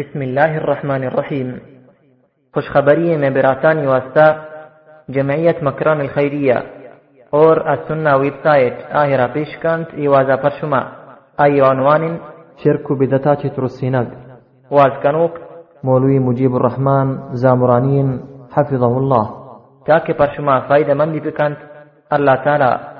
بسم الله الرحمن الرحيم خوش خبرية من براتان يواستا جمعية مكران الخيرية اور السنة آهی را پیش کند ایوازا پر شما عنوان شرک بدتات ترسینگ وازكانوك مولوي مجيب الرحمن زامرانين حفظه الله تاكي برشما فايدة من مندی الله تعالى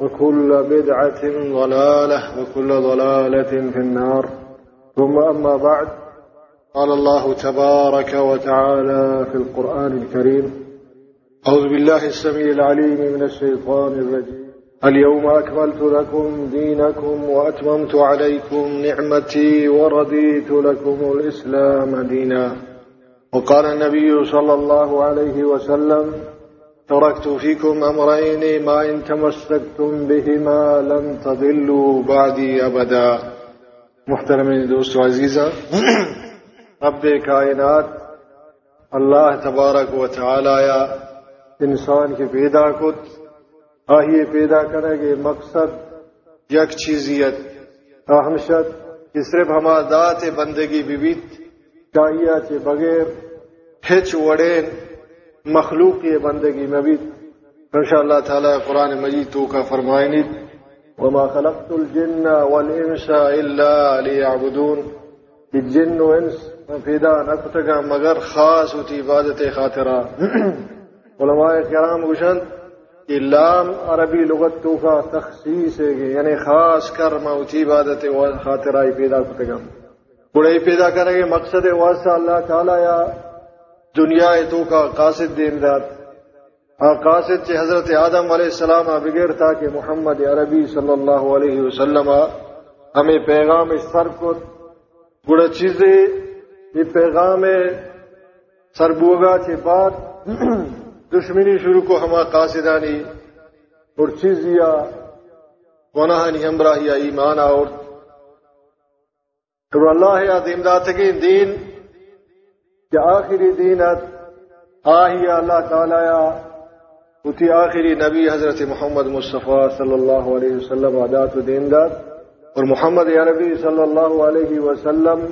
وكل بدعة ضلالة وكل ضلالة في النار. ثم أما بعد قال الله تبارك وتعالى في القرآن الكريم أعوذ بالله السميع العليم من الشيطان الرجيم. اليوم أكملت لكم دينكم وأتممت عليكم نعمتي ورضيت لكم الإسلام دينا. وقال النبي صلى الله عليه وسلم تركت فيكم أمرين ما إن تمسكتم بهما لن تضلوا بعدي أبدا. محترم دوست عزیزہ، رب کائنات اللہ تبارک و تعالی انسان کے پیدا کت آئیے پیدا کرے گے مقصد یک چیزیت اہمشت کہ صرف ہما ذات بندگی بیبیت چاہیے کے بغیر ہچ وڑین مخلوق کی بندگی میں بھی انشاء اللہ تعالی قرآن مجید تو کا فرمائنی وما خلقت الجن والانس الا ليعبدون۔ کہ جن و انس پیدا نہ کتگا مگر خاص ہوتی عبادت خاطرہ۔ علماء کرام گشن کہ لام عربی لغت تو کا تخصیص ہے یعنی خاص کر موتی عبادت خاطرہ پیدا کتگا بڑے پیدا کریں گے مقصد واسطہ اللہ تعالی یا دنیا تو کا قاصد دین دار ہاں، قاصد سے حضرت آدم علیہ السلام بغیر تھا کہ محمد عربی صلی اللہ علیہ وسلم ہمیں پیغام سر کو گڑ چیزیں، یہ پیغام سربوگا کے بعد دشمنی شروع کو ہما قاصدانی اور چیز یا گناہانی ہمراہ ایمان اور تو اللہ یا دیمدات کے دین کہ آخری دینت آہی اللہ تعالی اتی آخری نبی حضرت محمد مصطفیٰ صلی اللہ علیہ وسلم عادات و دیندار اور محمد عربی صلی اللہ علیہ وسلم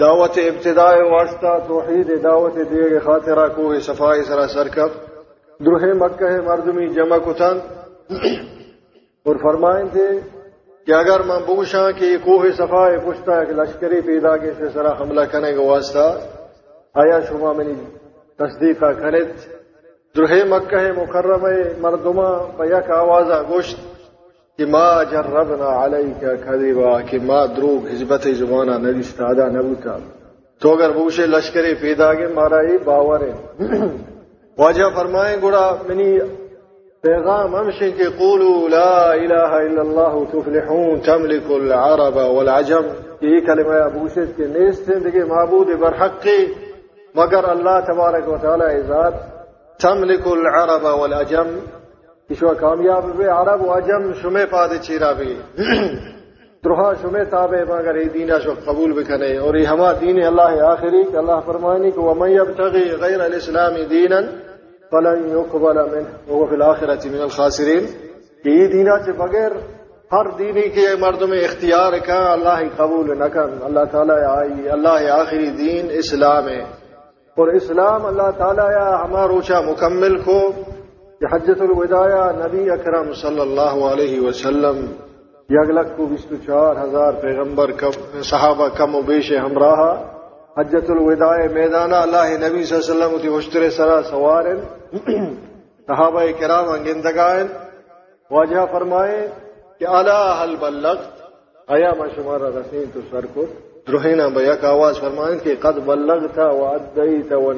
دعوت ابتداء واسطہ توحید دعوت دیگ خاطرہ کو صفائی سرا سرکب۔ درہ مکہ مردمی جمع کتن۔ اور فرمائیں تھے کہ اگر میں بوشاں کہ یہ کوہ صفائے پشتا کہ لشکری پیدا کے سرا حملہ کرنے کا واسطہ آیا شما منی تصدیق کنت درہ مکہ مکرم مردما بیک آوازہ گوشت کہ ما جربنا علیکا کذبا، کہ ما دروگ حزبت زبانہ نویست آدھا نبوتا۔ تو اگر بوشے لشکری پیدا گے مارا ہی باور ہے۔ واجہ فرمائیں گڑا منی پیغام ہمشن کہ قولوا لا الہ الا اللہ تفلحون، تملک العرب والعجم۔ یہ کلمہ ابوشت کے نیست زندگی معبود برحقی مگر اللہ تبارک و تعالی ذات تملک العرب والعجم کشوا کامیاب بے عرب و عجم شمے پاد چیرا بھی۔ درہا شمے تابع مگر یہ دین شو قبول بکنے۔ اور یہ ہما دین اللہ آخری، کہ اللہ فرمانی کہ ومن یبتغی غیر الاسلام دینا فلن يقبل منه وهو في الآخرة من الخاسرين کہ یہ دینہ سے بغیر ہر دینی کے مرد میں اختیار کا، اللہ قبول نہ کر۔ اللہ تعالیٰ آئی، اللہ آخری دین اسلام ہے۔ اور اسلام اللہ تعالیٰ یا ہمارا روچا مکمل کو کہ حجت الوداع نبی اکرم صلی اللہ علیہ وسلم یگلک کو بسط چار ہزار پیغمبر کم صحابہ کم و بیش ہمراہ حجت الوداع میدانہ اللہ نبی صلی اللہ علیہ وسلم کی حشتر سرا سوار صحابہ کرام انگندگائن۔ واجہ فرمائے کہ اللہ حل بلغت؟ آیا ما شمارا رسین تو سر کو۔ دروہینا بیا کا آواز فرمائیں کہ قد بلغتا و ادیتا و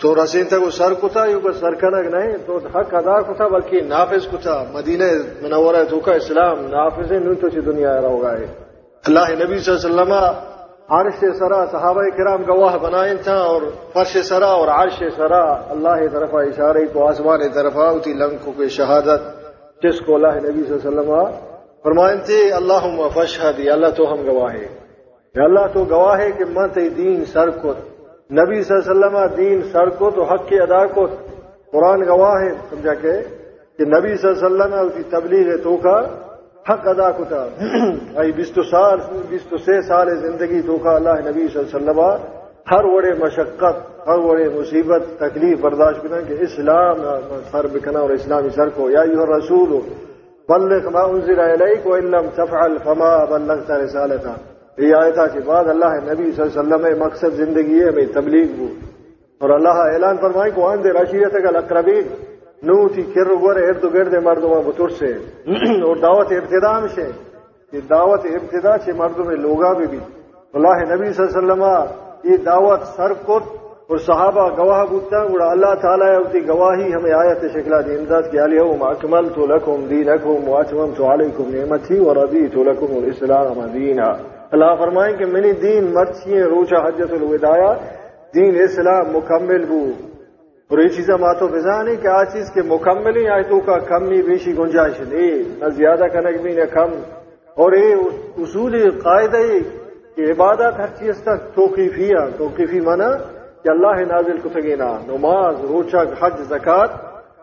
تو رسین تک وہ سر کتا یوں کو سر کنک نہیں تو حق ادا کتا بلکہ نافذ کتا. مدینہ منورہ تو کا اسلام نافذ نو تو چی دنیا رہو گا اللہ نبی صلی اللہ علیہ وسلم عرش سرا صحابہ کرام گواہ بنائیں تھا اور فرش سرا اور عرش سرا اللہ طرف اشارے کو آسمان طرف ہوتی لنکوں کے شہادت جس کو اللہ نبی صلی اللہ علیہ وسلم فرمائیں تھے اللہ فشہد اللہ تو ہم گواہ اللہ تو گواہ ہے کہ مت دین سر کو نبی صلی اللہ علیہ وسلم دین سر کو تو حق کے ادا کو قرآن گواہ ہے، سمجھا کہ؟ کہ نبی صلی اللہ علیہ وسلم کی تبلیغ تو کا حق ادا کو تھا۔ بیس سال بیس سے سال زندگی تو کا اللہ نبی صلی اللہ علیہ وسلم ہر وڑے مشقت، ہر وڑے مصیبت، تکلیف برداشت بنا کہ اسلام سر بکنا اور اسلامی سر کو۔ یا یو رسول بلغ ما انزل الیک وان تفعل فما بلغت رسالتہ۔ یہ آیتا کے بعد اللہ نبی صلی اللہ علیہ وسلم مقصد زندگی ہے، میں تبلیغ ہوں۔ اور اللہ اعلان فرمائے کو آن دے رشیت کا اقربین نو تھی کر گور ارد گرد مردوں بطور سے اور دعوت ابتدا سے یہ دعوت ابتدا سے مردوں میں لوگا بھی۔ بھی اللہ نبی صلی اللہ علیہ وسلم یہ دعوت سر کو اور صحابہ گواہ بوتا گڑا اللہ تعالیٰ ہوتی گواہی ہمیں آیت شکلا دی امداد کی علیہ اکمل تو لکھم دین اکم واچمم تو علیکم نعمت تھی اور ابھی تو لکم الاسلام دینا۔ اللہ فرمائیں کہ منی دین مرچی روچا حجت الوداع، دین اسلام مکمل بو اور یہ چیزیں ماتو فضا نہیں کہ آج چیز کے مکمل ہی آیتوں کا کم نہیں بیشی گنجائش نہیں، نہ زیادہ کنک بھی نہ کم۔ اور یہ اصول قاعدہ کہ عبادت ہر چیز تک توقیفی توقیفی مانا کہ اللہ نازل کو تگینا نماز روچا حج، زکات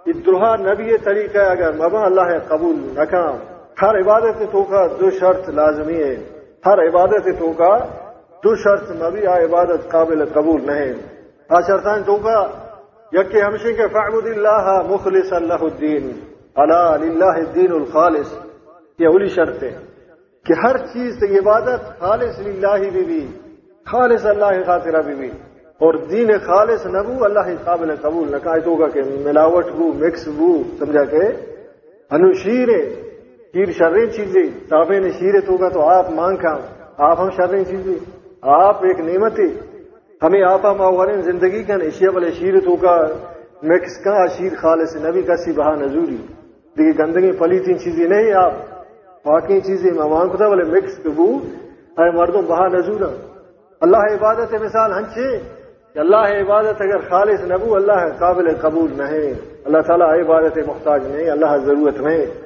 ادرا نبی طریقہ اگر مبا اللہ قبول نکام ہر عبادت تو کا دو شرط لازمی ہے ہر عبادت تو کا دو شرط نبی آ عبادت قابل قبول نہیں۔ آ شرطان تو کا یک ہمشی کے فعبد اللہ مخلص اللہ الدین۔ اللہ الدین الخالص۔ یہ اولی شرط ہے کہ ہر چیز سے عبادت خالص للہ بھی بھی خالص اللہ خاطرہ بھی بھی اور دین خالص نبو اللہ قابل قبول۔ نہ کہا تو کہ ملاوٹ بو مکس بو سمجھا کہ انوشیر شیر شرری چیزیں تابے نے شیر ہوگا تو آپ مانگ کا آپ ہم شرری چیزیں۔ آپ ایک نعمت ہے۔ ہمیں آپ ماورین زندگی کا اشیا والے شیر تو کا مکس کا شیر خالص نبی کا سی بہا نظوری دیکھیے گندگی پلی تین چیزیں نہیں آپ۔ باقی چیزیں مہمان کو تھا بولے مکس کبو ہے مردوں بہا نظور اللہ عبادت مثال ہنچے کہ اللہ عبادت، اگر خالص نبو، اللہ قابل قبول نہیں۔ اللہ تعالیٰ عبادت محتاج نہیں، اللہ ضرورت نہیں۔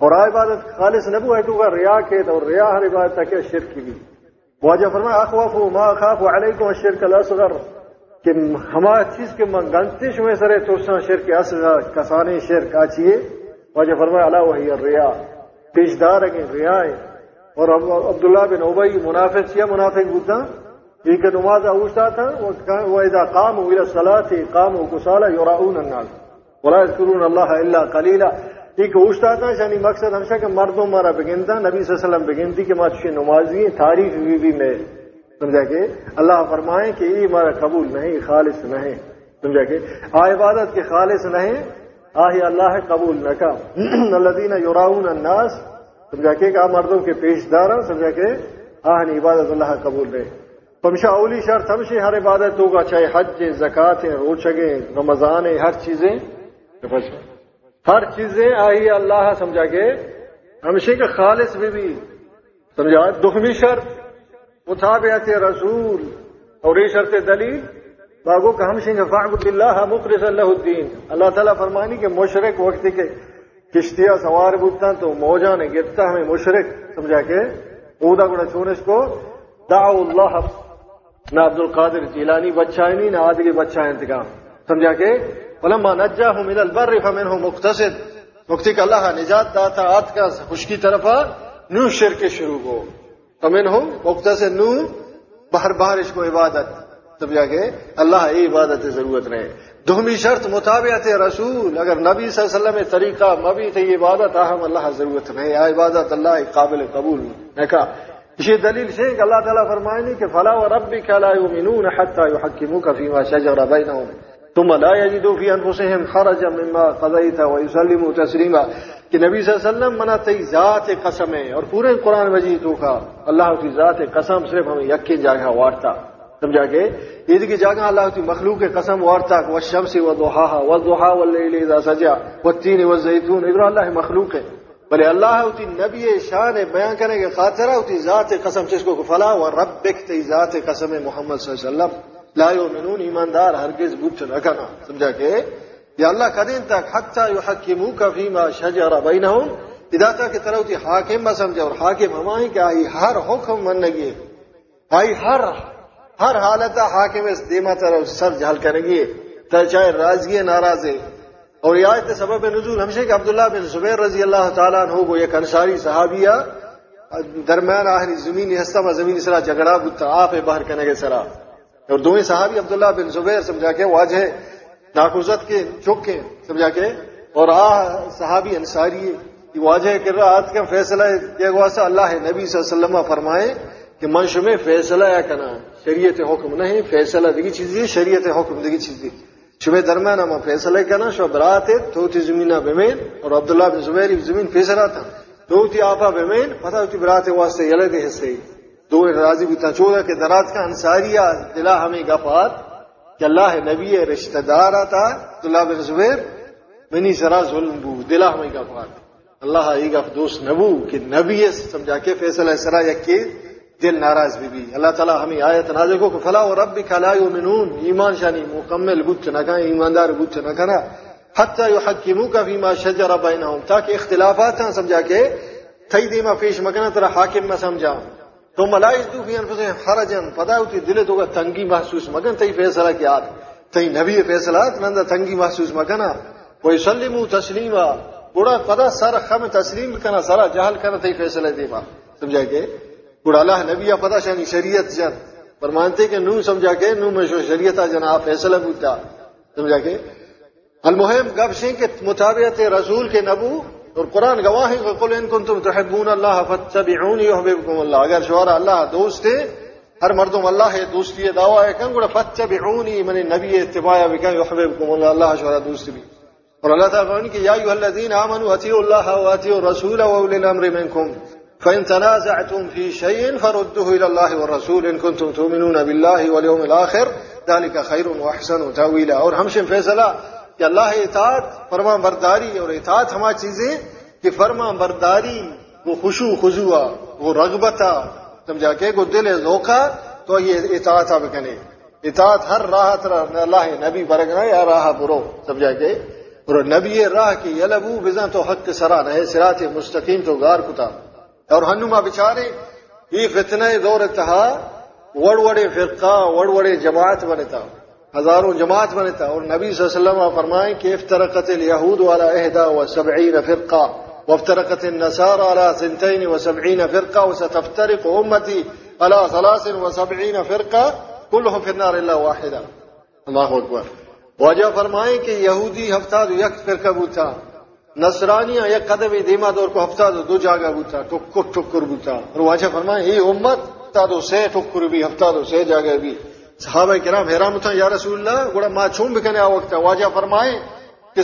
اور عبادت خالص نبو ہے تو ریا کے اور ریا ہر عبادت تک شرک کی بھی۔ واجہ فرمایا اخواف ما خاف علیکم الشرک الاصغر کہ ہمارا چیز کے من گنتش میں سرے تو شرک اصغر کسانے شرک آچیے واجہ فرمایا اللہ وہی ریا پیشدار ہے ریا ہے اور عبداللہ بن ابئی منافق کیا منافق بودتا یہ کہ نماز اوشتا تھا، وہ اذا قام الى الصلاه قاموا كسالى يراؤون الناس۔ ولا يذكرون الله الا قليلا ایک اوشتا تھا یعنی مقصد ہمشہ کہ مردوں مارا بگنتا، نبی صلی اللہ علیہ وسلم بگنتی کہ ماں تشی نمازی تاریخ بھی بھی میں سمجھا کہ اللہ فرمائے کہ یہ مارا قبول نہیں خالص نہیں، سمجھا کہ آ عبادت کے خالص نہیں آہی اللہ قبول نہ کا الذین یراؤن الناس، سمجھا کہ آ مردوں کے پیش دار سمجھا کہ آہنی عبادت اللہ قبول رہے ہمشہ اولی شرط ہمشہ ہر عبادت ہوگا، چاہے حج زکات ہیں روچگیں رمضان، ہر چیزیں۔ ہر چیزیں آئی اللہ سمجھا کے ہمشے کے خالص بھی بھی۔ سمجھا؟ دخمی شرط مطابعت رسول، اور یہ شرط دلیل۔ باغو کا ہم سنگھ فاقب اللہ مخرص اللہ الدین۔ اللہ تعالیٰ فرمانی کے مشرق وقت کے کشتیاں سوار بوتا تو موجا نے گرتا ہمیں مشرق، سمجھا کے؟ اودا گڑا چونس کو، دعو اللہ نہ عبد القادر جیلانی بچہ نہیں نہ آدمی بچہ انتقام۔ سمجھا کے؟ فلما نجاهم الى البر فمنهم مقتصد. وقتی کہ اللہ نجات داتا، آت کا خشکی طرف نو شر کے شروع کو تمن ہوں نو بہر بہر کو عبادت. تب جا کے اللہ ای عبادت ضرورت رہے. دہمی شرط مطابعت رسول. اگر نبی صلی اللہ علیہ وسلم طریقہ مبی تھی عبادت اہم اللہ ضرورت نہیں آ عبادت اللہ قابل قبول. نے کہا، یہ دلیل سے کہ اللہ تعالیٰ فرمائے نہیں کہ فلاح و رب کا لا یؤمنون حتى يحكموك فيما شجر بينهم ثم لا يجدوا في انفسهم حرجا مما قضيت ويسلموا تسليما. کہ نبی صلی اللہ علیہ وسلم منا تی ذات قسم ہے اور پورے قرآن مجید کا اللہ کی ذات قسم صرف ہمیں یقین جگہ وارتا. سمجھا کے عید کی جگہ اللہ کی مخلوق قسم وارتا. وہ شمس و دوحا و دوحا واللیل اذا سجا والتین والزیتون. ادھر اللہ مخلوق ہے. بلے اللہ ہوتی نبی شان بیان کرنے کے خاطر ہوتی ذات قسم جس کو فلا و ربک تی ذات قسم محمد صلی اللہ علیہ وسلم. لا یؤمنون ایماندار ہرگز بت نہ کرنا سمجھا کہ یا اللہ قدیم تک حتی یحکموک فیما شجر بینہم اذا تک طرح ہوتی حاکم ما سمجھا اور حاکم ہمائیں کہ آئی ہر حکم من لگی آئی ہر ہر حالت حاکم اس دیما طرف سر جھل کریں گے چاہے راضی ناراض ہے اور یہ آیت سبب نزول ہمشے کہ عبداللہ بن زبیر رضی اللہ تعالیٰ عنہ وہ ایک انصاری صحابیہ درمیان آخری زمین ہستا میں زمین سرا جھگڑا بتا آپ باہر کرنے کے سرا. اور دونوں صحابی عبداللہ بن زبیر سمجھا کے واجہ ناخوزت کے چوک کے سمجھا کے، اور آ صحابی انصاری واجہ کر رہا آج کا فیصلہ یہ واسطہ اللہ نبی صلی اللہ علیہ وسلم فرمائے کہ منش میں فیصلہ یا کنا شریعت حکم نہیں، فیصلہ دیگی چیز دی، شریعت حکم دیگی چیز دی۔ شبہ درمیان اما فیصلہ کنا شو برات تو تی زمین بمین، اور عبداللہ بن زبیر زمین فیصلہ تھا۔ تو تی آپا بمین، پتہ تی برات واسطے یلے دے حصے۔ دو راضی بھی چودہ کے درات کا انصاریہ دلا ہمیں گفات کہ اللہ نبی رشتہ دار آتا عبداللہ بن زبیر منی سرا ظلم بو، دلا ہمیں گفات۔ اللہ ای گف دوست نبو کہ نبی سمجھا کے فیصلہ سرا یکی دل ناراض بھی بھی۔ اللہ تعالیٰ ہمیں آیت نازل کو کہ فلا و رب کلا یؤمنون۔ ایمان شانی مکمل بت نہ کہیں ایماندار بت نہ کنا حتی یحکموک فیما شجر بینہم، تاکہ اختلافات ہیں سمجھا کے تھی دیما پیش مکنا ترا حاکم میں سمجھا۔ تو ملائز دو فی انفسهم حرجن پدا ہوتی دل تو تنگی محسوس مگن تی فیصلہ کیا تی نبی فیصلات نندا تنگی محسوس مگنا و یسلموا تسلیما بڑا پدا سر خم تسلیم کنا سر جہل کنا تی فیصلہ دیما سمجھا کے بڑا اللہ نبی پتا شانی شریعت جن پر مانتے کہ نو سمجھا کے نو میں شو شریعت جنا فیصلہ بوتا سمجھا کے المہم گب سنگھ کے مطابقت رسول کے نبو اور قرآن گواہ ہے قل ان کنتم تحبون اللہ فتبعونی یحببکم اللہ۔ اگر شوہر اللہ دوست ہے ہر مردم اللہ ہے، دوستی دعویٰ ہے کن گڑا فتبعونی من نبی اتباع بکا یحببکم اللہ اللہ شوہر دوست بھی۔ اور اللہ تعالیٰ فرمائے کہ یا ایھا الذین آمنوا اطیعوا اللہ واطیعوا الرسول واولی الامر منکم۔ فإن تنازعتم في شيء فردوه إلى الله والرسول إن كنتم تؤمنون بالله واليوم الآخر ذلك خير وأحسن تأويلا۔ اور ہم سے فیصلہ کہ اللہ اطاعت فرما برداری اور اطاعت ہما چیزیں کہ فرما برداری وہ خوشو خضوا وہ رغبتا سمجھا کے وہ دل ذوقا تو یہ اطاعت اب کنے اطاعت ہر راہ اللہ نبی برگنا یا راہ برو سمجھا کے۔ اور نبی راہ کی یلبو بزن تو حق سرا نہ سرات مستقیم تو گار کتا۔ اور ہنما بچارے، یہ فتنہ دور تہا، وڑ وڑے فرقہ، وڑ وڑے جماعت بنتا ہزاروں جماعت بنتا اور نبی صلی اللہ علیہ وسلم فرمائے کہ افترقت الیہود والا اہدا و سبعین فرقہ وافترقت النصارى على سنتين وسبعين فرقة وستفترق أمتي على ثلاث وسبعين فرقة كلهم في النار إلا واحدة الله أكبر وجہ فرمائے کہ یہودی ہفتہ دو یک فرقہ بوتا نصرانیہ یک قدم دیما دور کو ہفتہ دو دو جاگا بوتا ٹکر ٹکر بوتا اور واجہ فرمائے یہ امت تا دو سے ٹکر بھی، ہفتہ دو سے جاگا بھی۔ صحابہ کرام حیران تھا یا رسول اللہ، گوڑا ما چھوم بکنے آ وقت واجہ فرمائے کہ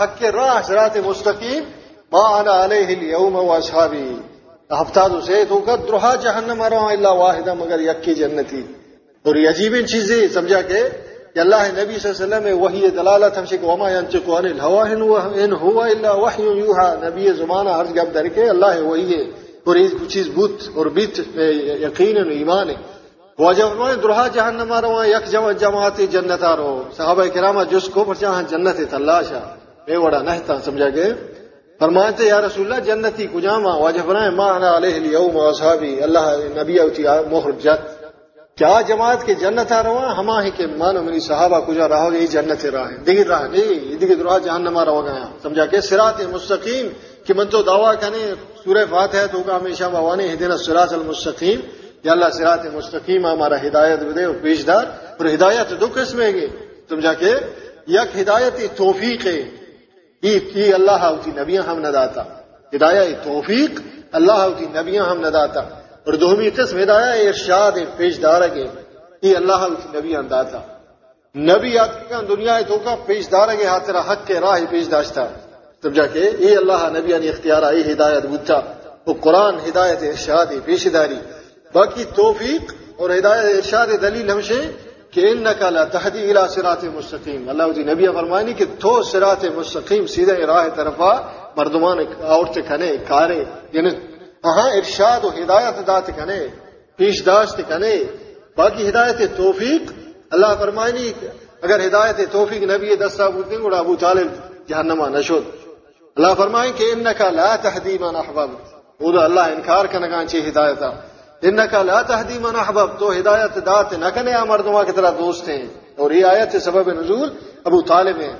حق کے راہ، صراط مستقیم، ما انا علیہ اليوم و اصحابی۔ ہفتہ دو تو کا درہا جہنم رہا الا واحدہ، مگر یکی جنتی۔ اور یہ عجیب چیزیں، سمجھا کہ کہ اللہ نبی صلی اللہ علیہ وسلم وحی دلالت ہم سے کہ وما ينطق عن الهوى ان هو الا وحی یوحى نبی زمانہ ہر جب در کے اللہ وہی ہے۔ اور یہ چیز بوت اور بیت یقین و ایمان ہے۔ واجب فرمائے درہا جہنم رہا یک جمع جماعت جنت رو صحابہ کرام جس کو پر پرچا جنت تلاشا، بے وڑا نہتا سمجھا گئے؟ فرماتے، یا رسول اللہ، جنتی کجاما واجب فرمائے ما انا علیہ اليوم واصحابی اللہ نبی اوتی مہر جت۔ کیا جماعت کے جنت آ رہا ہما ہی کے مانو، منی صحابہ کجا رہا گا یہ جنت راہ دیگر راہ نہیں دیگر راہ جہنم رہا گیا۔ سمجھا کہ سرات مستقیم، کہ من تو دعویٰ کنے سورہ فاتحہ تو کا ہمیشہ بوانے ہدین سراط المستقیم۔ یا اللہ سرات مستقیم ہمارا ہدایت دے اور پیشدار، اور ہدایت دو قسم ہے گے۔ سمجھا کہ یک ہدایت توفیق ہے۔ یہ اللہ ہوتی نبیاں ہم نہ داتا ہدایت توفیق اللہ ہوتی نبیاں ہم نہ داتا اور دومی قسم ہدایہ ارشاد پیش دار کے یہ اللہ ہوتی نبی انداتا ہاں نبی آتا دنیا تو کا پیش دار کے ہاتھ حق کے راہ پیش داشتا سمجھا کہ اے اللہ نبی نے اختیار آئی ہدایت بچا وہ قرآن ہدایت ارشاد پیش داری باقی توفیق اور ہدایت ارشاد دلیل ہمشے کہ ان نقل تحدی الا سرات مستقیم۔ اللہ جی نبی فرمانی کہ تو سرات مستقیم، سیدھے راہ طرفا مردمان عورت کھنے کارے یعنی ہاں ارشاد و ہدایت دات کھنے، پیش داشت کھنے۔ باقی ہدایت توفیق، اللہ فرمانی اگر ہدایت توفیق نبی دستہ بولتے ہیں، ابو طالب جہنما نشود۔ اللہ فرمائیں کہ ان کا لا تحدیم احباب وہ اللہ انکار کا نگان چی ان کا لا تحدیم احباب تو ہدایت دات نہ کنے مردما کی طرح دوست ہیں. اور یہ آیت سبب نزول ابو طالب ہیں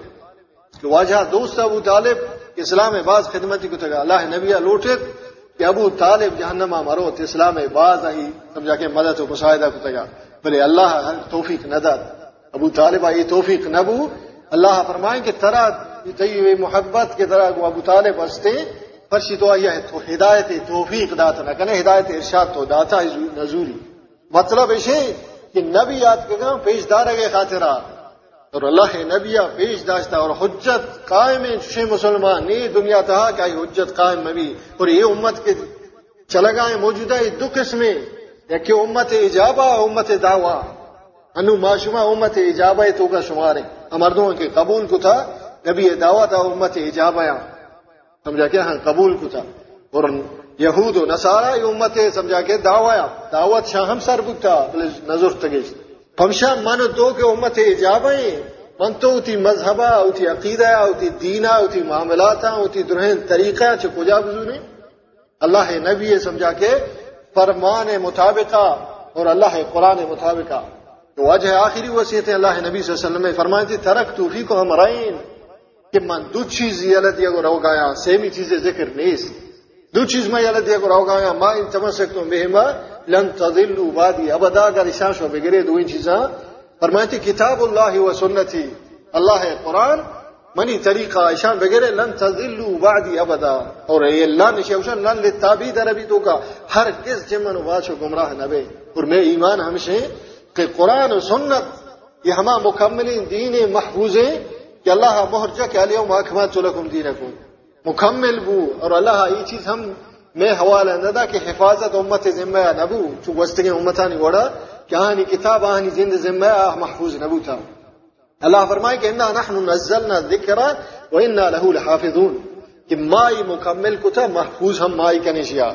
کہ واجہ دوست ابو طالب اسلام باز خدمتی کو تگا اللہ نبی لوٹے کہ ابو طالب جہنما مرو اسلام باز آئی. سمجھا کے مدد و مشاہدہ کو تگا بلے اللہ توفیق نہ داد. ابو طالب آئی توفیق نبو اللہ فرمائیں کہ طرح محبت کے طرح وہ ابو طالب ہستے پرشی تو آئی ہے، تو ہدایت، توفیق داتا نہ کنے ہدایت، ارشاد تو داتا نزوری مطلب اسے کہ نبی یاد کے گاؤں پیش دار گئے خاطرہ۔ اور اللہ نبیا پیش داشتا اور حجت قائم شے مسلمان نہیں دنیا تھا کہ حجت قائم نبی۔ اور یہ امت کے چلا گائے موجودہ یہ دو قسمیں یا کہ امت ایجابہ، امت دعوی۔ انو معشمہ امت ایجابہ تو کا شمار ہے۔ مردوں کے قبول کو تھا، نبی دعوت امت ایجاب سمجھا کہ ہاں قبول کو تھا۔ اور یہود و نصارا امت سمجھا کہ دعوایا دعوت شاہ ہم سر بکتا نظر تگیش۔ پمشا من تو کہ امت ایجاب آئیں من تو اتی مذہبہ، اتی عقیدہ، اتی دینا اتی معاملات اتی درہن طریقہ چھ کجا بزونے اللہ نبی سمجھا کہ فرمان مطابقہ اور اللہ قرآن مطابقہ۔ تو وجہ آخری وصیت اللہ نبی صلی اللہ علیہ وسلم نے فرمائی تھی، ترک توفی کو ہم رائن کہ من دو چیز یلت یہ رو گایا، سیمی چیزیں ذکر نیس۔ دو چیز میں رو گایا، ما ان تمسکتم بہما لن تضلوا بعدی ابدا، اگر اشان شو بگرے دو ان چیزاں۔ فرمائی تھی کتاب اللہ و سنتی، اللہ قرآن، منی طریقہ اشان بگرے، لن تضلوا بعدی ابدا۔ اور یہ لن شوشن لن للتابی دربی تو کا، ہر کس جمن واشو گمراہ نبے اور میں ایمان ہمشے کہ قرآن و سنت، یہ ہما مکملین دین محفوظیں کہ اللہ بہر جا کہ علیہ محکمات لکم دینکم۔ مکمل بو، اور اللہ یہ چیز ہم میں حوالہ ندا کہ حفاظت امت ذمہ نبو چو وستگیں امتانی وڑا، کہ آہنی کتاب آہنی زند ذمہ آہ محفوظ نبو تھا۔ اللہ فرمائے کہ انہا نحن نزلنا ذکرہ و انہا لہو لحافظون۔ کہ مائی مکمل کو تھا، محفوظ ہم مائی کا نشیا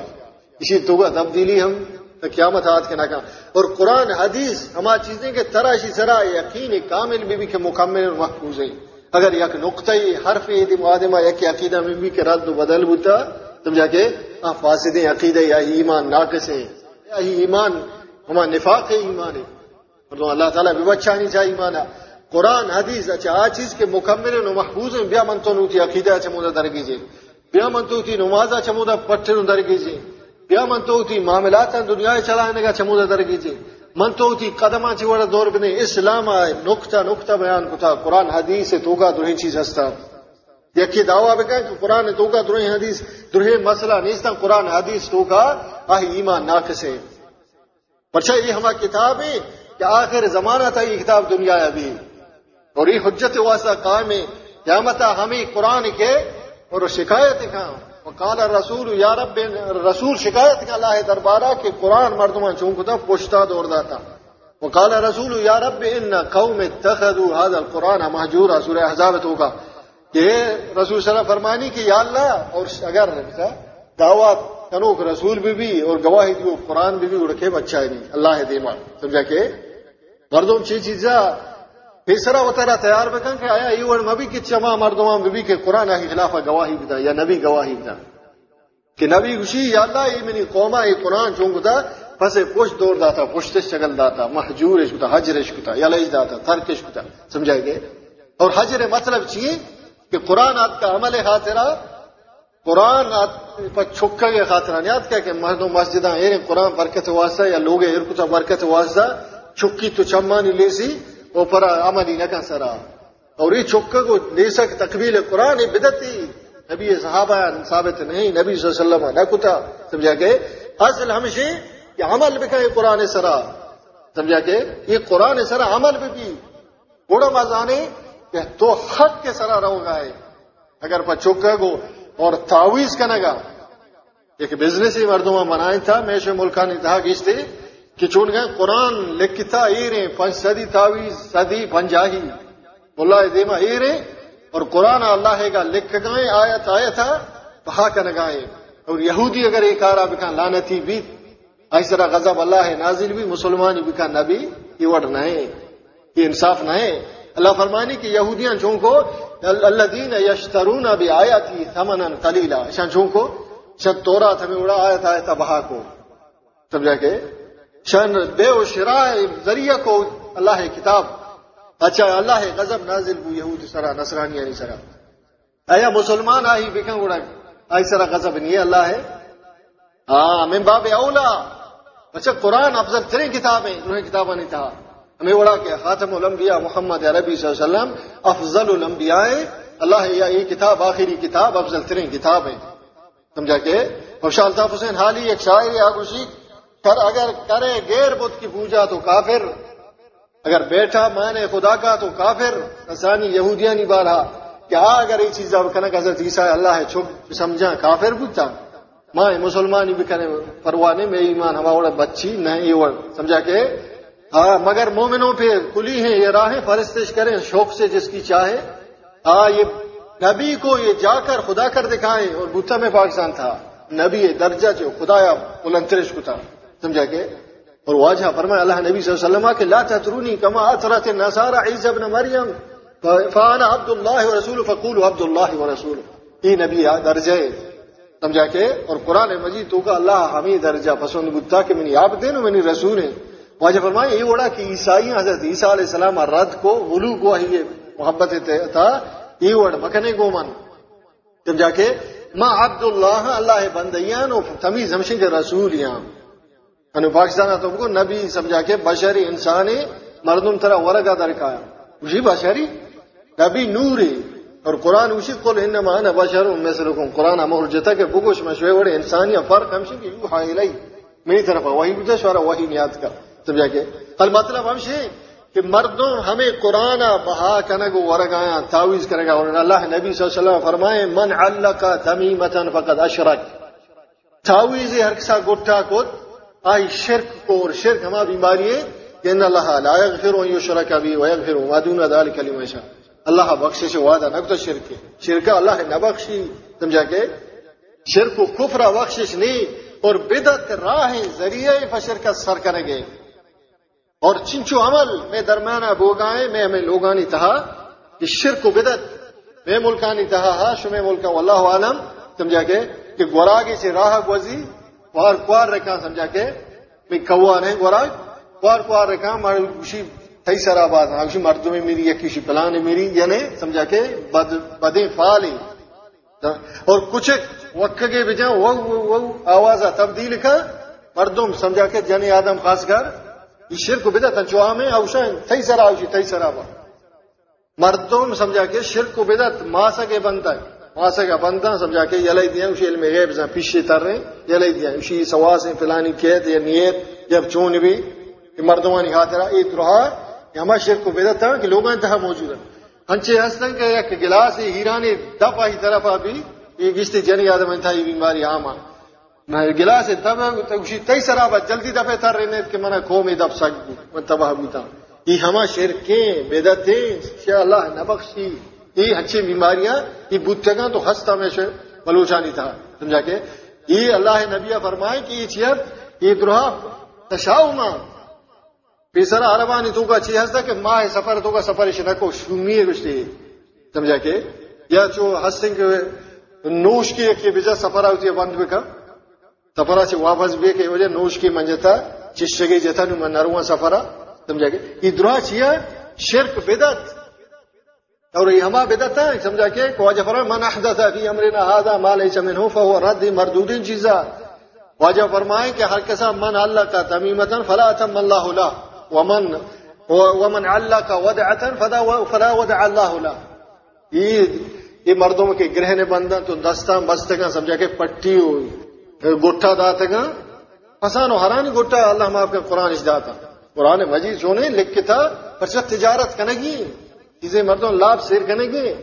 اسی تو تبدیلی ہم قیامت آت کے ناکام۔ اور قرآن، حدیث ہما چیزیں کہ تراشی سرا یقین کامل بھی بھی کہ مکمل اور محفوظ ہیں۔ اگر یک نقطۂ حرف عید معدمہ یک عقیدہ میں بھی کہ رد و بدل بتا تم جا کے فاسد عقیدہ یا ایمان ناقص ہیں۔ یا ایمان ہما نفاق ہے ایمان ہے۔ مطلب اللہ تعالیٰ بھی بچہ نہیں چاہیے ایمان۔ ہے قرآن، حدیث اچھا آ چیز کے مکمل و محفوظ ہیں۔ بیا من تو نوتی عقیدہ اچھا چمودہ درگیزے بیا من تو تی نمازہ چمودہ اچھا پٹھر درگیزے بیا من تو تی معاملات دنیا چلانے کا اچھا چمودہ درگیزے من تو تی قدمہ چی وڑا دور بنے، اسلام آئے نکتہ نکتہ بیان کتا، قرآن حدیث تو کا درہیں چیز ہستا۔ یکی دعویٰ بکا کہ قرآن تو کا درہیں حدیث درہیں مسئلہ نیستا، قرآن حدیث تو کا آہی ایمان ناقص ہے۔ پرچہ یہ ہما کتاب ہے کہ آخر زمانہ تھا یہ کتاب دنیا ابھی اور یہ حجت واسطہ قائم ہے۔ قیامتہ ہمیں قرآن کے اور شکایت کہاں۔ وقال رسول یا رب، رسول شکایت کا اللہ دربارہ کہ قرآن مردمہ چونکتا پوچھتا دور داتا۔ وقال رسول یا رب، ان قوم اتخذوا هذا القرآن مہجورا سورہ حضابت ہوگا کہ رسول صلی اللہ فرمانی کہ، یا اللہ، اور اگر دعوت کنوک رسول بھی بھی اور گواہی دیو، قرآن بھی بھی اڑکے بچہ نہیں، اللہ دیما سمجھا کہ؟ مردم چی چیزا پیسرا وطرا تیار بکن کہ آیا ایوڑ مبی کی چما مردمان بی بی کے قرآن آہی خلاف گواہی بدا یا نبی گواہی بدا. کہ نبی گوشی یا اللہ، ای منی قومہ، ای قرآن چونکو دا پسے پوش دور داتا پوشتش چگل داتا محجور اشکتا حجر اشکتا یلیج داتا ترک اشکتا سمجھائے گے اور حجر مطلب چیئے؟ کہ قرآن آپ کا عمل خاطرہ، قرآن پر چھکا کے خاطرہ یاد کیا کہ مہدو مسجدہ ایر قرآن برکت واسطہ، یا لوگ ایر کتا برکت واسطہ، چھکی تو چمانی لیسی وہ پر عملی نہ سرا. اور یہ چھکا کو لیسا کی تقبیل قرآن بدتی. نبی صحابہ ثابت نہیں، نبی صلی اللہ علیہ وسلم نہ کتا. سمجھا کہ اصل ہمشہ یہ عمل بھی کہ قرآن سرا. سمجھا کہ یہ قرآن سرا عمل بھی بھی. بڑا مزانے کہ تو حق کے سرا رہو گا ہے. اگر پر چھکا کو اور تعویز کا نگا. ایک بزنس ہی مردوں میں منائے تھا میش ملکہ نے تھا گیس کہ چون گئے قرآن لکھتا ایرے پنج صدی تعویز صدی پنجاہی۔ اللہ دیما ایرے اور قرآن اللہ کا لکھ گئے آیت آیا تھا، بہا کا نگائے اور یہودی اگر ایک آرا بکا لانتی بھی اس طرح غضب اللہ نازل بھی، مسلمان بکا نبی، یہ وڈ نہ یہ انصاف نہ ہے۔ اللہ فرمانی کہ یہودیاں چونکو اللہ دین یشترون ابھی آیا تھی تھمن کلیلا شان چونکو شد تورا تھمیں اڑا، آیا تھا ایتا بہا کو۔ سمجھا کہ شان بے و شراء ذریعہ کو اللہ کتاب۔ اچھا اللہ غضب نازل بو یہود سرا نصرانی یعنی سرا ایا مسلمان آئی بکن اڑا آئی سرا غضب نہیں ہے، اللہ ہے۔ ہاں من باب اولا۔ اچھا قرآن افضل ترین کتابیں انہیں کتابیں نہیں تھا۔ ہمیں اڑا کہ خاتم الانبیاء محمد عربی صلی اللہ علیہ وسلم افضل الانبیاء اللہ یا یہ کتاب، آخری کتاب افضل ترین کتاب ہے۔ سمجھا کہ؟ اور شاہ الطاف حسین حالی ایک شاعر آگوشی پر اگر کرے غیر بدھ کی پوجا تو کافر، اگر بیٹھا مانے خدا کا تو کافر۔ نسانی یہودیاں نہیں بارہا۔ کیا اگر یہ چیز اب کنک حضرت عیسیٰ اللہ ہے چھپ سمجھا، کافر بوتا ماں مسلمان بھی کرے پروانے میں ایمان ہوا بچی نہیں سمجھا کہ؟ ہاں مگر مومنوں پہ کلی ہیں، یہ راہیں فرستش کریں، شوق سے جس کی چاہے۔ ہاں یہ نبی کو یہ جا کر خدا کر دکھائیں، اور بتا میں پاکستان تھا۔ نبی درجہ جو خدا یا بلندرش کو تھا۔ سمجھا کہ اور واجہ فرمایا، اللہ نبی صلی اللہ علیہ وسلم کہ لا تترونی کما اثرت النصارى عیسی ابن مریم. فانا عبد الله ورسول فقولوا عبد الله ورسول یہ نبی درجہ سمجھا کہ اور قرآن مجید، تو کا اللہ ہمیں درجہ پسند بتا کہ منی عبد ہیں منی رسول ہیں. واجہ فرمایا، یہ وڑا کہ عیسائی حضرت عیسیٰ علیہ السلام رد کو، غلو کو ہی محبت تھا، یہ وڑ مکنے کو من. جب جا کے ما عبد اللہ اللہ بندیاں نو تمیز ہمشن کے رسول یہاں پاکستان تو کو نبی سمجھا کے بشری انسان مردم طرح ورگا درکایا اسی بشری؟ نبی نور اور قرآن اسی قل انما انا بشر مثلکم۔ قرآن امر جتا کے بگوش مشوے وڑے انسانی فرق ہمشن کی یو حائلی میری طرف وہی بجش ورہ وہی نیاد کر۔ سمجھا مطلب کہ المطلب ہم سے کہ مردوں ہمیں قرآن بہا کنگ ورگایا تعویز کرے گا۔ اور اللہ نبی صلی اللہ علیہ وسلم فرمائے، من اللہ کا تمیمتن فقط اشرک۔ تعویز ہر کسا گٹھا کو آئی شرک کو اور شرک ہما بیماری ہے کہ ان اللہ لا یغفر ان یشرک بھی ویغفر ما دون ذلك لمن یشاء۔ اللہ بخشش وعدہ نہ تو شرک ہے۔ شرک اللہ نہ بخشی سمجھا کہ شرک و کفر بخشش نہیں، اور بدت راہ ذریعے فشر کا سر کریں گے۔ اور چنچو عمل میں درمیانہ بوگائیں، میں ہمیں لوگانی تہا کہ شرک و بدت میں ملکانی تہا ہا شمع ملکا واللہ عالم، سمجھا کے کہ گوراگی سے راہ گوزی کوار کوار رکھا سمجھا کے میں کوا نہیں گوراگ کوار کوار رکھا مار اسی تئی سرا بات اسی مردوں میں میری یا کسی میری یعنی اور کچھ وقت کے بجا وہ وہ آواز تبدیل کا مردم سمجھا کے جن آدم خاص کر شرک بدت چوہا میں اوشن تئی سرا اوشی تئی سرا با مردوں سمجھا کے شرک کو ماسا کے بنتا ہے، ماسا کا بنتا سمجھا کے یلائی دیا اسی علم غیب پیچھے تر رہے یلائی دیا۔ اسی سواس فلانی کہت یا نیت جب چون بھی مردوانی خاطرہ ایک رہا کہ ہمارا شرک کو بدت تھا کہ لوگ انتہا موجود ہیں۔ ہنچے ہستن کہ ایک گلاس ہیرانی دفعہ ہی طرف ابھی یہ گشتے جنی آدم انتہا یہ بیماری عام ہے میں گلاس دب تگشی تئی سرابا جلدی دفے تر رہنے کہ منا کو میں دب سک من تباہ بوتا یہ ہما شرکیں بدتیں شاء اللہ نہ بخشی یہ اچھی بیماریاں، یہ بوتگاں تو ہستا میں سے بلوچانی تھا۔ سمجھا کے یہ اللہ نبیہ فرمائے کہ یہ چیئر یہ گروہ تشاؤ ماں۔ پیسرا عربانی تو کا چیز ہستا کہ ماہ سفر، تو کا سفر شنکو شمی رشتے سمجھا کے یا جو ہستنگ نوش کی ایک بجا سفر ہوتی ہے، بند بکا۔ سفرا سے واپس بھی کہ وجہ نوش کی منجتا، چشگی جتا نو من نروا سفرا سمجھا کہ؟ یہ درا چیا شرک بدت اور یہ ہما بدت ہے، سمجھا کہ خواجہ فرمان من احدث فی امرنا هذا ما ليس منه فهو رد مردود چیزا. خواجہ فرمائے کہ ہر کسا من اللہ کا تمیمتا فلا اتم اللہ لا ومن ومن اللہ کا ودعتا فلا ودع اللہ لا یہ یہ مردوں کے گرہنے بندن تو دستان بستگاں سمجھا کہ پٹی ہوئی، گٹھا داتگاں۔ پسانو ہرانی گٹھا، اللہ معاف کا قرآن اس داتا۔ قرآن مجید سونے لکھ کے تھا پرچہ تجارت کنگی چیزیں مردوں لاب سیر کنگی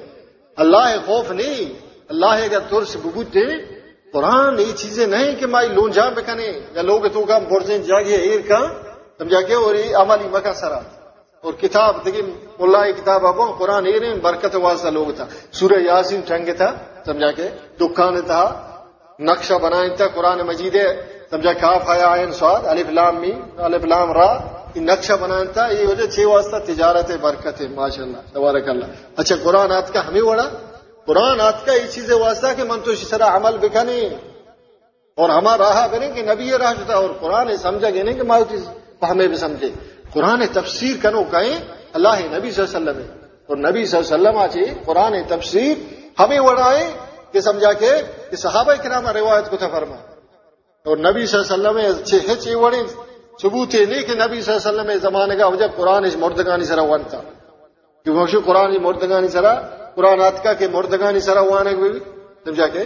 اللہ خوف نہیں، اللہ کا ترس ببوتے قرآن یہ چیزیں نہیں کہ مائی لون جام بکنے یا لوگ تو کا برزیں جاگے ایر کا سمجھا کے اور یہ عملی مکہ سرا۔ اور کتاب، دیکھیں ملا کتاب ابو قرآن ایر برکت واسطہ لوگ تھا۔ سورہ یاسین ٹھنگ تھا سمجھا کے دکان تھا، نقشہ بنائے تھا، قرآن مجید سمجھا کاف آیا عین سواد، الف لام می الف لام را، یہ نقشہ بنانا تھا یہ وجہ چھ واسطہ تجارت برکت ہے ماشاء اللہ تبارک اللہ۔ اچھا قرآن آت کا ہمیں وڑا؟ قرآن آت کا یہ چیزیں واسطہ کہ من تو اس عمل بکھنے اور ہمارا راہ بنے کہ نبی راہ جتا، اور قرآن سمجھا گے نہیں کہ ماؤ ہمیں بھی سمجھے۔ قرآن تفسیر کنو کہیں، اللہ نبی صلی اللہ علیہ وسلم اور نبی صلی اللہ علیہ وسلم آچے قرآن تفسیر ہمیں وڑائے کہ سمجھا کہ صحابہ کرام روایت کو تھا فرما اور نبی صلی اللہ علیہ وسلم اچھے ہچے وڑے ثبوت ہے نہیں کہ نبی صلی اللہ علیہ وسلم زمانے کا وجہ قرآن اس مردگانی سرا ون تھا۔ کہ وہ قرآن مردگانی سرا، قرآن آتکا کے مردگانی سرا وانے بھی۔ سمجھا کے۔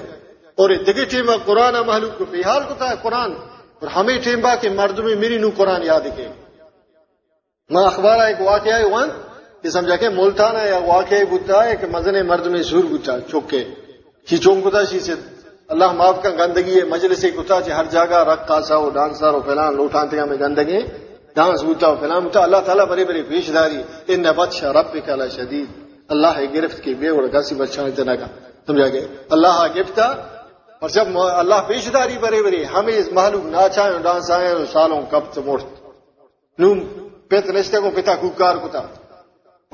اور دیکھے ٹیم قرآن محلوق کو بہار کو تھا، قرآن۔ اور ہمیں ٹیم با کہ مرد میں میری نو قرآن یاد کے میں اخبار ایک واقعہ ہے وہاں کہ سمجھا کہ ملتان ہے، یا واقعہ بتا ہے کہ مزن مرد میں سور گچا چوکے کھینچوں کو تھا سی سے اللہ معاف کا گندگی ہے، مجلس کتا چ ہر جگہ رق کاسا ہو ڈانسر ہو فلان لوٹانتے میں گندگی، ڈانس ہوتا ہو فلان ہوتا اللہ تعالیٰ بڑی بڑی پیش داری۔ ان بچ رب کلا شدید۔ اللہ گرفت کی بے اور گاسی بچا اتنا کا۔ سمجھا گئے؟ اللہ ہاں گفت اور جب اللہ پیش داری بڑے بڑے ہمیں اس معلوم ناچا ڈانس آئے سالوں کب تو موڑ نو پیت رشتے کو پتا کوکار کتا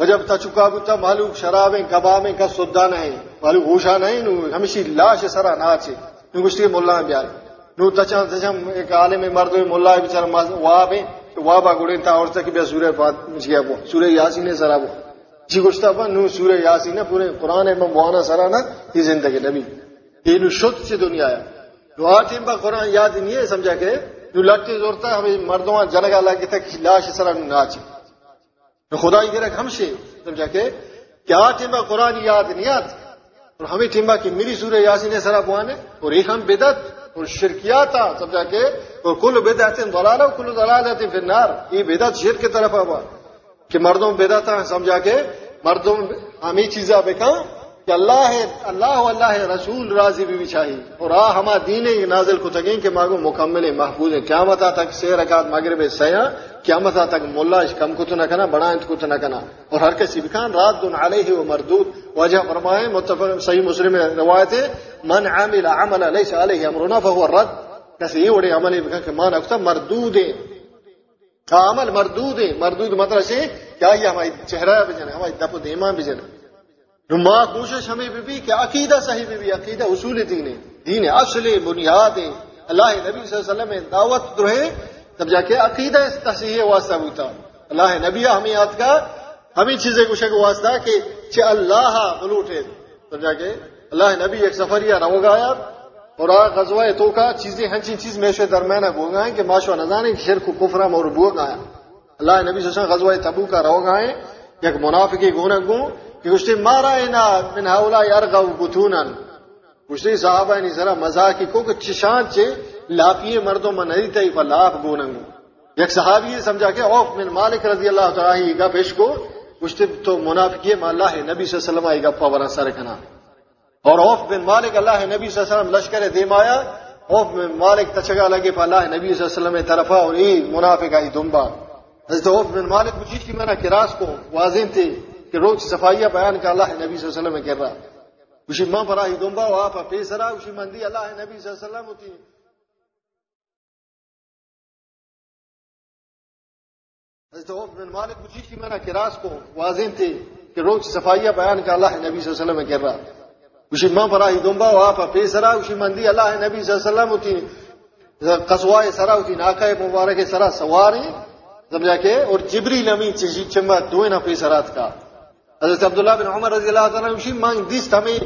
وجب تا چکا بتا معلوم شرابیں، کبابیں کا سودا نہیں، معلوم ہوشا نہیں ہمیشہ لاش سرا ناچے، نو گشتی مولا بیار۔ نو تچا تچا ایک عالم مرد مولا بیچارہ واب ہے وابا گڑے تا اور تک بیا سورہ پات مچیا بو سورہ یاسین نے سرا بو جی گشتا با نو سورہ یاسین پورے قران میں موانا سرا نا، یہ زندگی نبی۔ یہ نو شت سے دنیا ہے۔ نو آٹیم با قران یاد نہیں ہے، سمجھا کہ نو لٹتے زورتا ہمیں مردوں جنگا لگے تک لاش سرا ناچے۔ خدا ہی ہم سے سمجھا کہ کیا ٹیمبا قرآن یاد نہیں یاد اور ہمیں ٹیمبا کی میری سورہ یاسین سرا بوانے اور ایک ہم بدت اور شرکیات سمجھا کہ اور کل بدعت دلالہ کل دلالت پھر نار یہ بدعت شرک کی طرف ہوا کہ مردوں بدعت سمجھا کہ مردوں ہمیں چیزاں بکا کہ اللہ ہے، اللہ و اللہ رسول راضی بھی چاہیے اور آ ہما دین نازل کو تگیں کہ ماگو مکمل محفوظ ہے قیامت تک سے رکعت مغرب سیا قیامت تک ملا کم کو تو نہ کنا، بڑا انت کو تو نہ کنا۔ اور ہر کسی بکان رات دن علیہ و مردود۔ وجہ فرمائے، متفق صحیح مسلم روایت ہے، من عامل عمل لیس علیہ امرنا فهو رد کسی یہ وڑے عمل بکان کہ مان اکتا مردود ہے عمل مردود ہے مردود مطلب ہے کیا یہ ہماری چہرہ بجن ہماری دپ دیمان بجن ماں کوشش ہمیں بھی, بھی کہ عقیدہ صحیح بھی, بھی عقیدہ اصول دین ہے دین اصل بنیاد ہے۔ اللہ نبی صلی اللہ علیہ وسلم دعوت تو ہے تب جا کے عقیدہ تصحیح واسطہ ہوتا اللہ نبی ہمیں یاد کا ہمیں چیزیں کچھ واسطہ کہ چھ اللہ بلوٹ ہے۔ تب جا کے اللہ نبی ایک سفر یا رو گایا اور غزوہ تو کا چیزیں ہنچی چیز میں سے درمیان گو گائے کہ ماشو نظانے شرک و کفرہ اور بو گایا اللہ نبی صلی اللہ علیہ وسلم غزوہ تبو کا رو گائے یک منافقی گونا گو کہ گشتی مارا اینا من حولا یرغو بطونن گشتی صحابہ نی ذرا مزاقی کو کہ چشان چے لاپیے مردوں میں نہیں تھی لاپ گوننگو یک صحابی یہ سمجھا کہ اوف من مالک رضی اللہ تعالی گا پیش کو گشتی تو منافقی میں اللہ نبی صلی اللہ علیہ وسلم آئی گا پاورا سر کنا. اور اوف بن مالک اللہ نبی صلی اللہ علیہ وسلم لشکر دیم آیا، اوف بن مالک تچگا لگے پا اللہ نبی صلی اللہ علیہ وسلم طرفا اور ای منافق آئی دنبا حضرت اوف بن مالک مجھے کی میں نے کراس کو، واضح تھی کہ روز صفائیہ بیان کا اللہ نبی صلی اللہ علیہ وسلم کر رہا اسی ماں پر آئی دنبا، وہاں پر پیسرا، اسی مندی اللہ نبی صلی اللہ علیہ وسلم ہوتی۔ حضرت عوف بن مالک مجھے کی میں کراس کو واضح تھی کہ روز صفائیہ بیان کا اللہ نبی صلی اللہ علیہ وسلم کر رہا اسی ماں پر آئی دنبا، وہاں پر پیسرا، اسی مندی اللہ نبی صلی اللہ علیہ وسلم ہوتی۔ قصوائے سرا ہوتی ناکہ مبارک سرا سواری، سمجھا کہ، اور جبری نمی چمبا دو نفی سرات کا۔ حضرت عبداللہ بن عمر رضی اللہ تعالیٰ وشی مانگ دیس ہمیں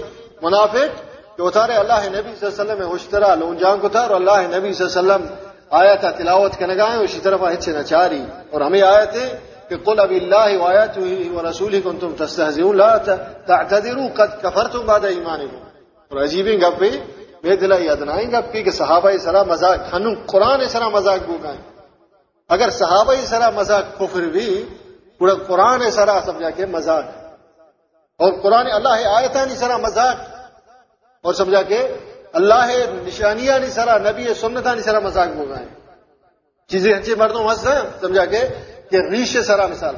منافق کہ اتارے اللہ نبی صلی اللہ علیہ وسلم اشترا لون جان کو تھا اور اللہ نبی صلی اللہ علیہ وسلم آیا تھا تلاوت کے نگائیں اسی طرف اچھے نچاری اور ہمیں آیا تھے کہ قل اب اللہ وایت و رسول کن تم تستہزئون لا تعتذروا قد کفرتم بعد ایمانکم۔ اور عجیبی گپی بے دلائی ادنائیں گپی کہ صحابہ سرا مذاق، ہنو قرآن سرا مذاق گو گائیں اگر صحابہ سرا مذاق کفر بھی، پورا قرآن سرا سمجھا کے مذاق۔ اور قرآن اللہ آیتان سرا مذاق۔ اور سمجھا کہ اللہ نشانیاں نہیں سرا، نبی سنتا نہیں سرا مذاق ہو گئے چیزیں ہنچے مردوں ہنس ہیں، سمجھا کے کہ ریش سرا مثال۔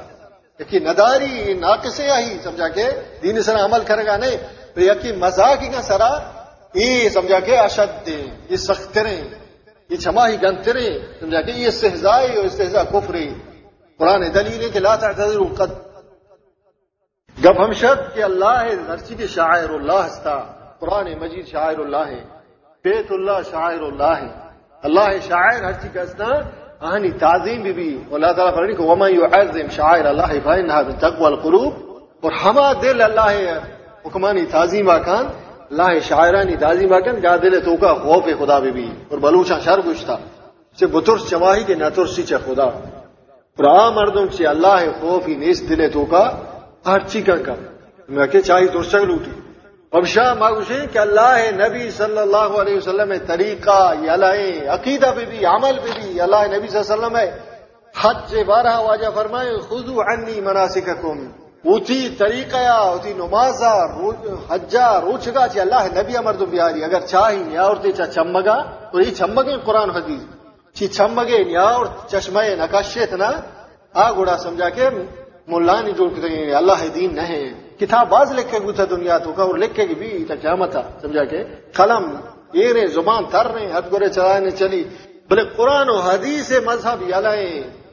یقین نداری ناقصے آئی سمجھا کے دین سرا عمل کرے گا نہیں، تو یقین مذاق ہی سرا یہ سمجھا کے اشد دیں یہ سخت کریں یہ چھما ہی گنت کریں سمجھا کہ یہ استحزائی اور استحزا کفری قرآن دلیل کہ لا تعتذر قد گب ہم شد کہ اللہ ہر چیز شاعر اللہ ہستا، قرآن مجید شاعر اللہ ہے، بیت اللہ شاعر اللہ ہے۔ اللہ شاعر ہر چیز کا آہنی تعظیم بھی بھی۔ اللہ تعالیٰ فرمانی کہ وما یعظم شاعر اللہ، فإنها من تقوى القلوب اور ہما دل اللہ حکمانی تعظیم آکان، اللہ شاعرانی تعظیم آکان، جا دل تو کا خوف خدا بھی بھی۔ اور بلوچا شر گشتا سے بطرس چواہی کے نترسی چا خدا۔ اور آ مردم سے اللہ خوف ہی نیس دل تو کا ہر چیز کا میں کہ چاہی ترسک لوٹی۔ ابشا ماگوشی کہ اللہ نبی صلی اللہ علیہ وسلم ہے، طریقہ، یہ اللہ عقیدہ بھی بھی، عمل بھی بھی اللہ نبی صلی اللہ علیہ وسلم ہے۔ حج بارہ واجہ فرمائے، خذو عنی مناسککم۔ اوتی طریقہ یا، اوتی نمازا حجا روچگا چی اللہ نبی امر امرد بیاری۔ اگر چاہی یا اور چا چمگا، تو یہ چمگے قرآن حدیث۔ چی چمگے یا اور چشمہ نقاشت نا، آ گوڑا سمجھا کہ ملانی جوڑ کے اللہ دین نہیں کتاب باز لکھ کے گوتھا دنیا تو کا اور لکھ کے بھی تا قیامت تھا، سمجھا کے قلم یہ رہے زبان تر رہے ہتھ گورے چلانے چلی۔ بلے قرآن و حدیث مذہب یلائے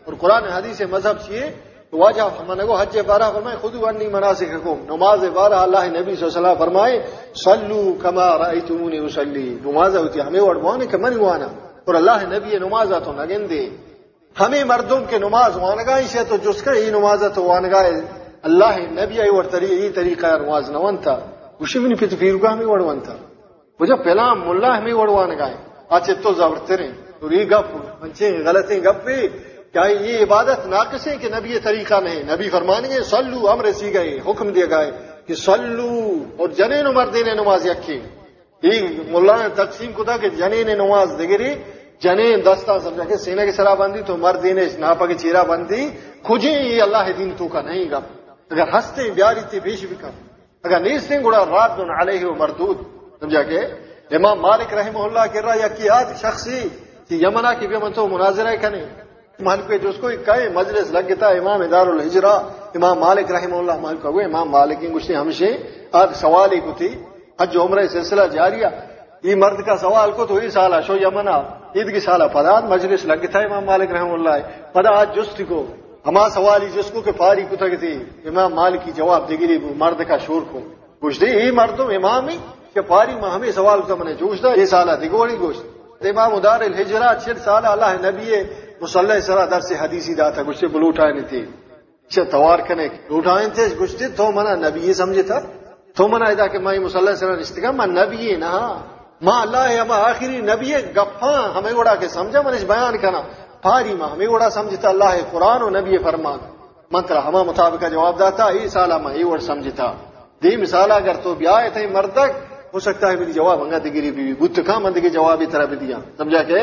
اور قرآن حدیث مذہب چیئے تو واجہ فرمانے کو، حج بارہ فرمائے خود انی مناسک حکم نماز بارہ اللہ نبی صلی اللہ علیہ وسلم فرمائے، صلو کما رأیتمونی اسلی نماز ہوتی ہمیں وڑوانے کہ من ہوانا اور اللہ نبی نماز تو نگن دے ہمیں مردوں کے نماز وانگائی سے تو جس کا ہی نماز تو وانگائے اللہ نبی آئی اور طریقہ یہ طریقہ نماز نوان تھا۔ اسی بھی نہیں پھر پھر کا ہمیں وڑوان تھا۔ وہ جب پہلا ملا ہمیں وڑوان گائے۔ آج تو زبر رہے تو یہ گپ منچے غلطیں، گپ بھی۔ کیا یہ عبادت ناقص ہے کہ نبی یہ طریقہ نہیں؟ نبی فرمانے گے سلو امر سی گئے، حکم دیا گئے کہ سلو اور جنے نمر دینے نماز یقین یہ ملا نے تقسیم کو تھا کہ جنے نے نماز دگری جنے دستا سمجھا کہ سینے کی سرا بندی تو مرد ناپا کی چیرا بندی۔ کھجے یہ اللہ دین تو کا نہیں گپ اگر ہستے بیاری تھی بیش بھی کم۔ اگر نیستیں گڑا رات دن علیہ و مردود۔ سمجھا کہ امام مالک رحمہ اللہ کر رہا یا کی شخصی کہ یمنا کی بھی من تو مناظرہ کنے مالک پہ جس کو کہے، مجلس لگ گتا امام ادار الحجرہ امام مالک رحمہ اللہ مالک کو امام مالک ہمشے آج سوال ہی کو تھی۔ حج عمرہ سلسلہ جاریہ۔ یہ مرد کا سوال کو تو یہ سالہ شو یمنا عید کی سالہ پداد مجلس لگ گتا امام مالک رحمہ اللہ پدا آج جست کو ہما سوالی جس کو کہ پاری کتا تھی امام مال کی جواب دگری مرد کا شور کو کچھ دی ہی مردم امام ہی کہ پاری میں ہمیں سوال کا میں نے جوش دا یہ سالہ دگوڑی گوشت امام ادار الحجرہ چھر سالہ اللہ نبی مسلح سرا در سے حدیثی دا تھا کچھ سے نہیں تھی چھر توار کنے لوٹائیں تھے کچھ تھی تو منا نبی سمجھے تھا تو منا ادا کہ میں مسلح سرا رشتگا میں نبی نہ ماں اللہ ہے ہما آخری نبی گفاں ہمیں اڑا کے سمجھا، میں اس بیان کرنا پاری ماں، ہمیں گوڑا سمجھتا، اللہ قرآن و نبی فرمان۔ منتر ہما مطابق جواب داتا، ای سالہ ماں یہ وڑ سمجھتا۔ دی مثالہ اگر تو بھی آئے تھے مردک، ہو سکتا ہے میری جواب انگا دگری بھی بت کا مند کے جواب ہی طرح بھی دیا۔ سمجھا کہ؟